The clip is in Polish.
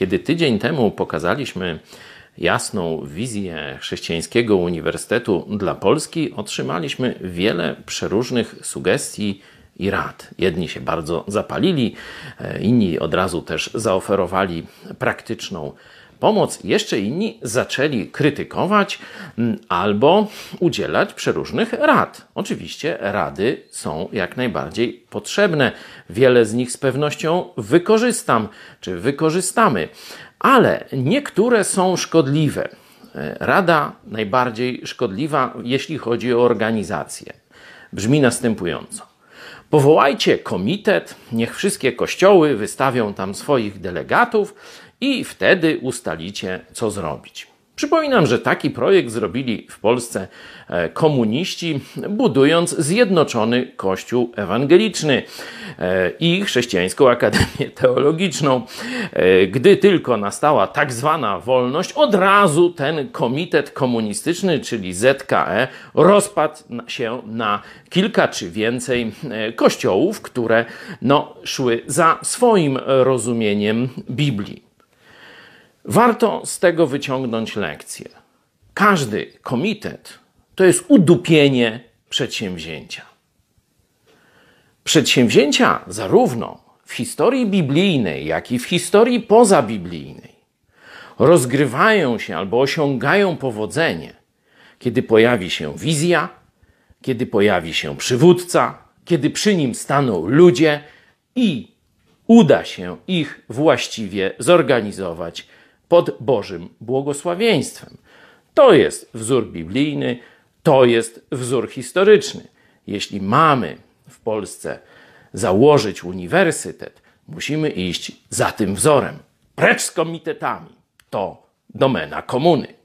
Kiedy tydzień temu pokazaliśmy jasną wizję chrześcijańskiego uniwersytetu dla Polski, otrzymaliśmy wiele przeróżnych sugestii i rad. Jedni się bardzo zapalili, e, inni od razu też zaoferowali praktyczną pomoc. Jeszcze inni zaczęli krytykować mm, albo udzielać przeróżnych rad. Oczywiście rady są jak najbardziej potrzebne. Wiele z nich z pewnością wykorzystam czy wykorzystamy, ale niektóre są szkodliwe. E, rada najbardziej szkodliwa, jeśli chodzi o organizację, brzmi następująco. Powołajcie komitet, niech wszystkie kościoły wystawią tam swoich delegatów i wtedy ustalicie, co zrobić. Przypominam, że taki projekt zrobili w Polsce e, komuniści, budując zjednoczony Kościół Ewangeliczny e, i Chrześcijańską Akademię Teologiczną. E, gdy tylko nastała tak zwana wolność, od razu ten komitet komunistyczny, czyli ZKE, rozpadł się na kilka czy więcej kościołów, które no, szły za swoim rozumieniem Biblii. Warto z tego wyciągnąć lekcję. Każdy komitet to jest udupienie przedsięwzięcia. Przedsięwzięcia zarówno w historii biblijnej, jak i w historii pozabiblijnej rozgrywają się albo osiągają powodzenie, kiedy pojawi się wizja, kiedy pojawi się przywódca, kiedy przy nim staną ludzie i uda się ich właściwie zorganizować pod Bożym błogosławieństwem. To jest wzór biblijny, to jest wzór historyczny. Jeśli mamy w Polsce założyć uniwersytet, musimy iść za tym wzorem. Precz z komitetami. To domena komuny.